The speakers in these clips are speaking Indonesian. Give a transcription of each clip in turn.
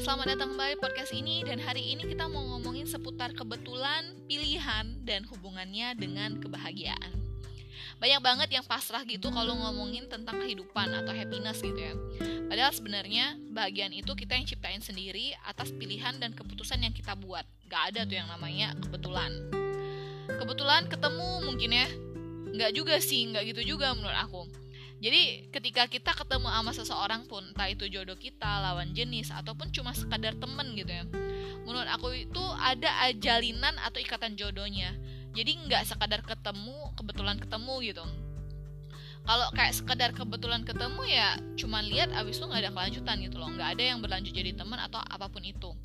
Selamat datang kembali podcast ini dan hari ini kita mau ngomongin seputar kebetulan, pilihan, dan hubungannya dengan kebahagiaan. Banyak banget yang pasrah gitu kalau ngomongin tentang kehidupan atau happiness gitu ya. Padahal sebenarnya bahagian itu kita yang ciptain sendiri atas pilihan dan keputusan yang kita buat. Gak ada tuh yang namanya kebetulan. Kebetulan ketemu mungkin ya. Nggak juga sih, nggak gitu juga menurut aku jadi ketika kita ketemu sama seseorang pun, entah itu jodoh kita, lawan jenis, ataupun cuma sekadar temen gitu ya. Menurut aku itu ada jalinan atau ikatan jodohnya. Jadi nggak sekadar ketemu, kebetulan ketemu gitu. Kalau kayak sekedar kebetulan ketemu ya cuma lihat abis itu nggak ada kelanjutan gitu loh. Nggak ada yang berlanjut jadi teman atau apa pun itu.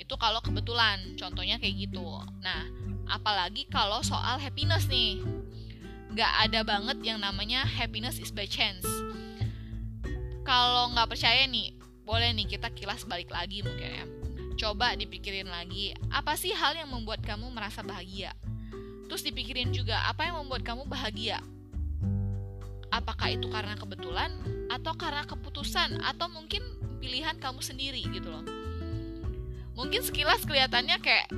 Itu kalau kebetulan, contohnya kayak gitu. Nah, apalagi kalau soal happiness nih nggak ada banget yang namanya happiness is by chance. Kalau nggak percaya nih, boleh nih kita kilas balik lagi mungkin ya. Coba dipikirin lagi, apa sih hal yang membuat kamu merasa bahagia? Terus dipikirin juga, apa yang membuat kamu bahagia? Apakah itu karena kebetulan, atau karena keputusan, atau mungkin pilihan kamu sendiri gitu loh. Mungkin sekilas kelihatannya kayak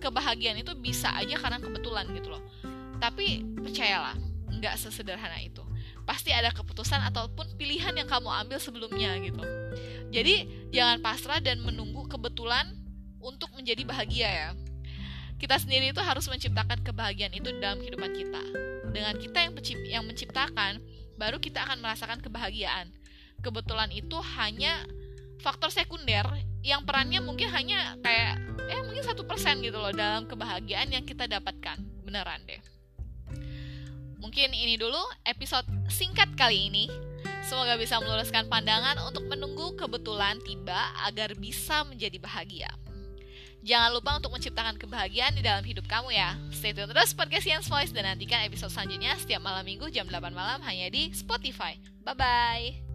kebahagiaan itu bisa aja karena kebetulan gitu loh tapi percayalah, nggak sesederhana itu. Pasti ada keputusan ataupun pilihan yang kamu ambil sebelumnya gitu. Jadi jangan pasrah dan menunggu kebetulan untuk menjadi bahagia ya. Kita sendiri itu harus menciptakan kebahagiaan itu dalam kehidupan kita. Dengan kita yang, yang menciptakan, baru kita akan merasakan kebahagiaan. Kebetulan itu hanya faktor sekunder yang perannya mungkin hanya kayak eh mungkin satu persen gitu loh dalam kebahagiaan yang kita dapatkan beneran deh Mungkin ini dulu episode singkat kali ini. Semoga bisa meluruskan pandangan untuk menunggu kebetulan tiba agar bisa menjadi bahagia. Jangan lupa untuk menciptakan kebahagiaan di dalam hidup kamu ya. Stay tune terus podcast Ian's Voice dan nantikan episode selanjutnya setiap malam minggu jam 8 malam hanya di Spotify. Bye-bye!